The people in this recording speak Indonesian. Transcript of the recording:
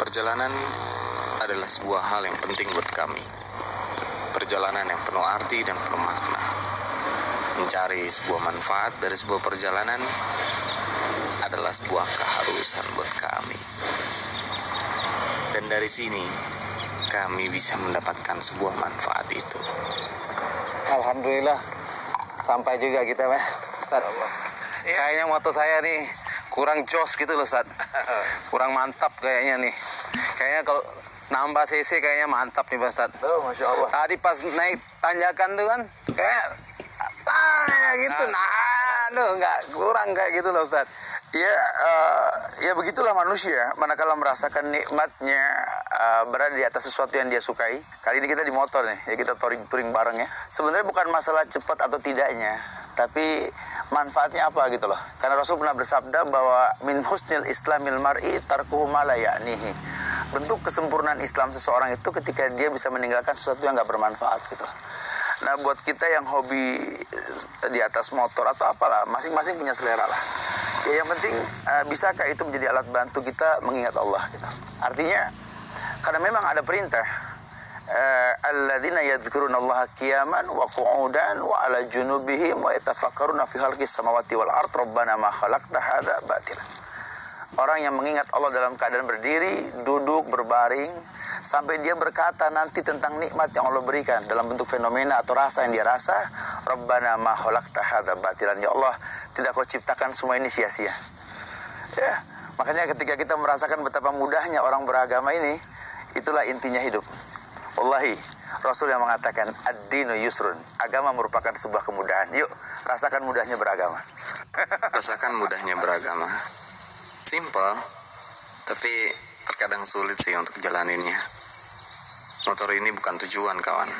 Perjalanan adalah sebuah hal yang penting buat kami. Perjalanan yang penuh arti dan penuh makna. Mencari sebuah manfaat dari sebuah perjalanan adalah sebuah keharusan buat kami. Dan dari sini kami bisa mendapatkan sebuah manfaat itu. Alhamdulillah sampai juga kita mah. Ustaz. Kayaknya motor saya nih kurang jos gitu loh Ustaz. kurang mantap kayaknya nih. Kayaknya kalau nambah cc kayaknya mantap nih Pak Ustaz. Oh, Masya Allah. Tadi pas naik tanjakan tuh kan kayak ah gitu. Nah, aduh nggak kurang kayak gitu loh Ustaz. Ya, eh, ya begitulah manusia. Manakala merasakan nikmatnya eh, berada di atas sesuatu yang dia sukai. Kali ini kita di motor nih, ya kita touring-touring bareng ya. Sebenarnya bukan masalah cepat atau tidaknya, tapi manfaatnya apa gitu loh. Karena Rasul pernah bersabda bahwa min husnil islamil mar'i tarkuhu ma la ya'nihi. Bentuk kesempurnaan Islam seseorang itu ketika dia bisa meninggalkan sesuatu yang nggak bermanfaat gitu. Nah buat kita yang hobi di atas motor atau apalah, masing-masing punya selera lah. Ya yang penting eh, bisakah itu menjadi alat bantu kita mengingat Allah gitu. Artinya karena memang ada perintah eh, alladzina yadhkuruna Allah qiyaman wa qu'udan wa ala junubihim wa yatafakkaruna fi khalqis samawati wal ard rabbana ma khalaqta hadza batilan. Orang yang mengingat Allah dalam keadaan berdiri, duduk, berbaring, sampai dia berkata nanti tentang nikmat yang Allah berikan dalam bentuk fenomena atau rasa yang dia rasa, Rabbana ma khalaqta hadza batilan. Ya Allah, tidak kau ciptakan semua ini sia-sia. Ya, makanya ketika kita merasakan betapa mudahnya orang beragama ini, itulah intinya hidup. Wallahi, Rasul yang mengatakan ad-dinu yusrun. Agama merupakan sebuah kemudahan. Yuk, rasakan mudahnya beragama. Rasakan mudahnya beragama. Simple, tapi terkadang sulit sih untuk jalaninnya. Motor ini bukan tujuan, kawan.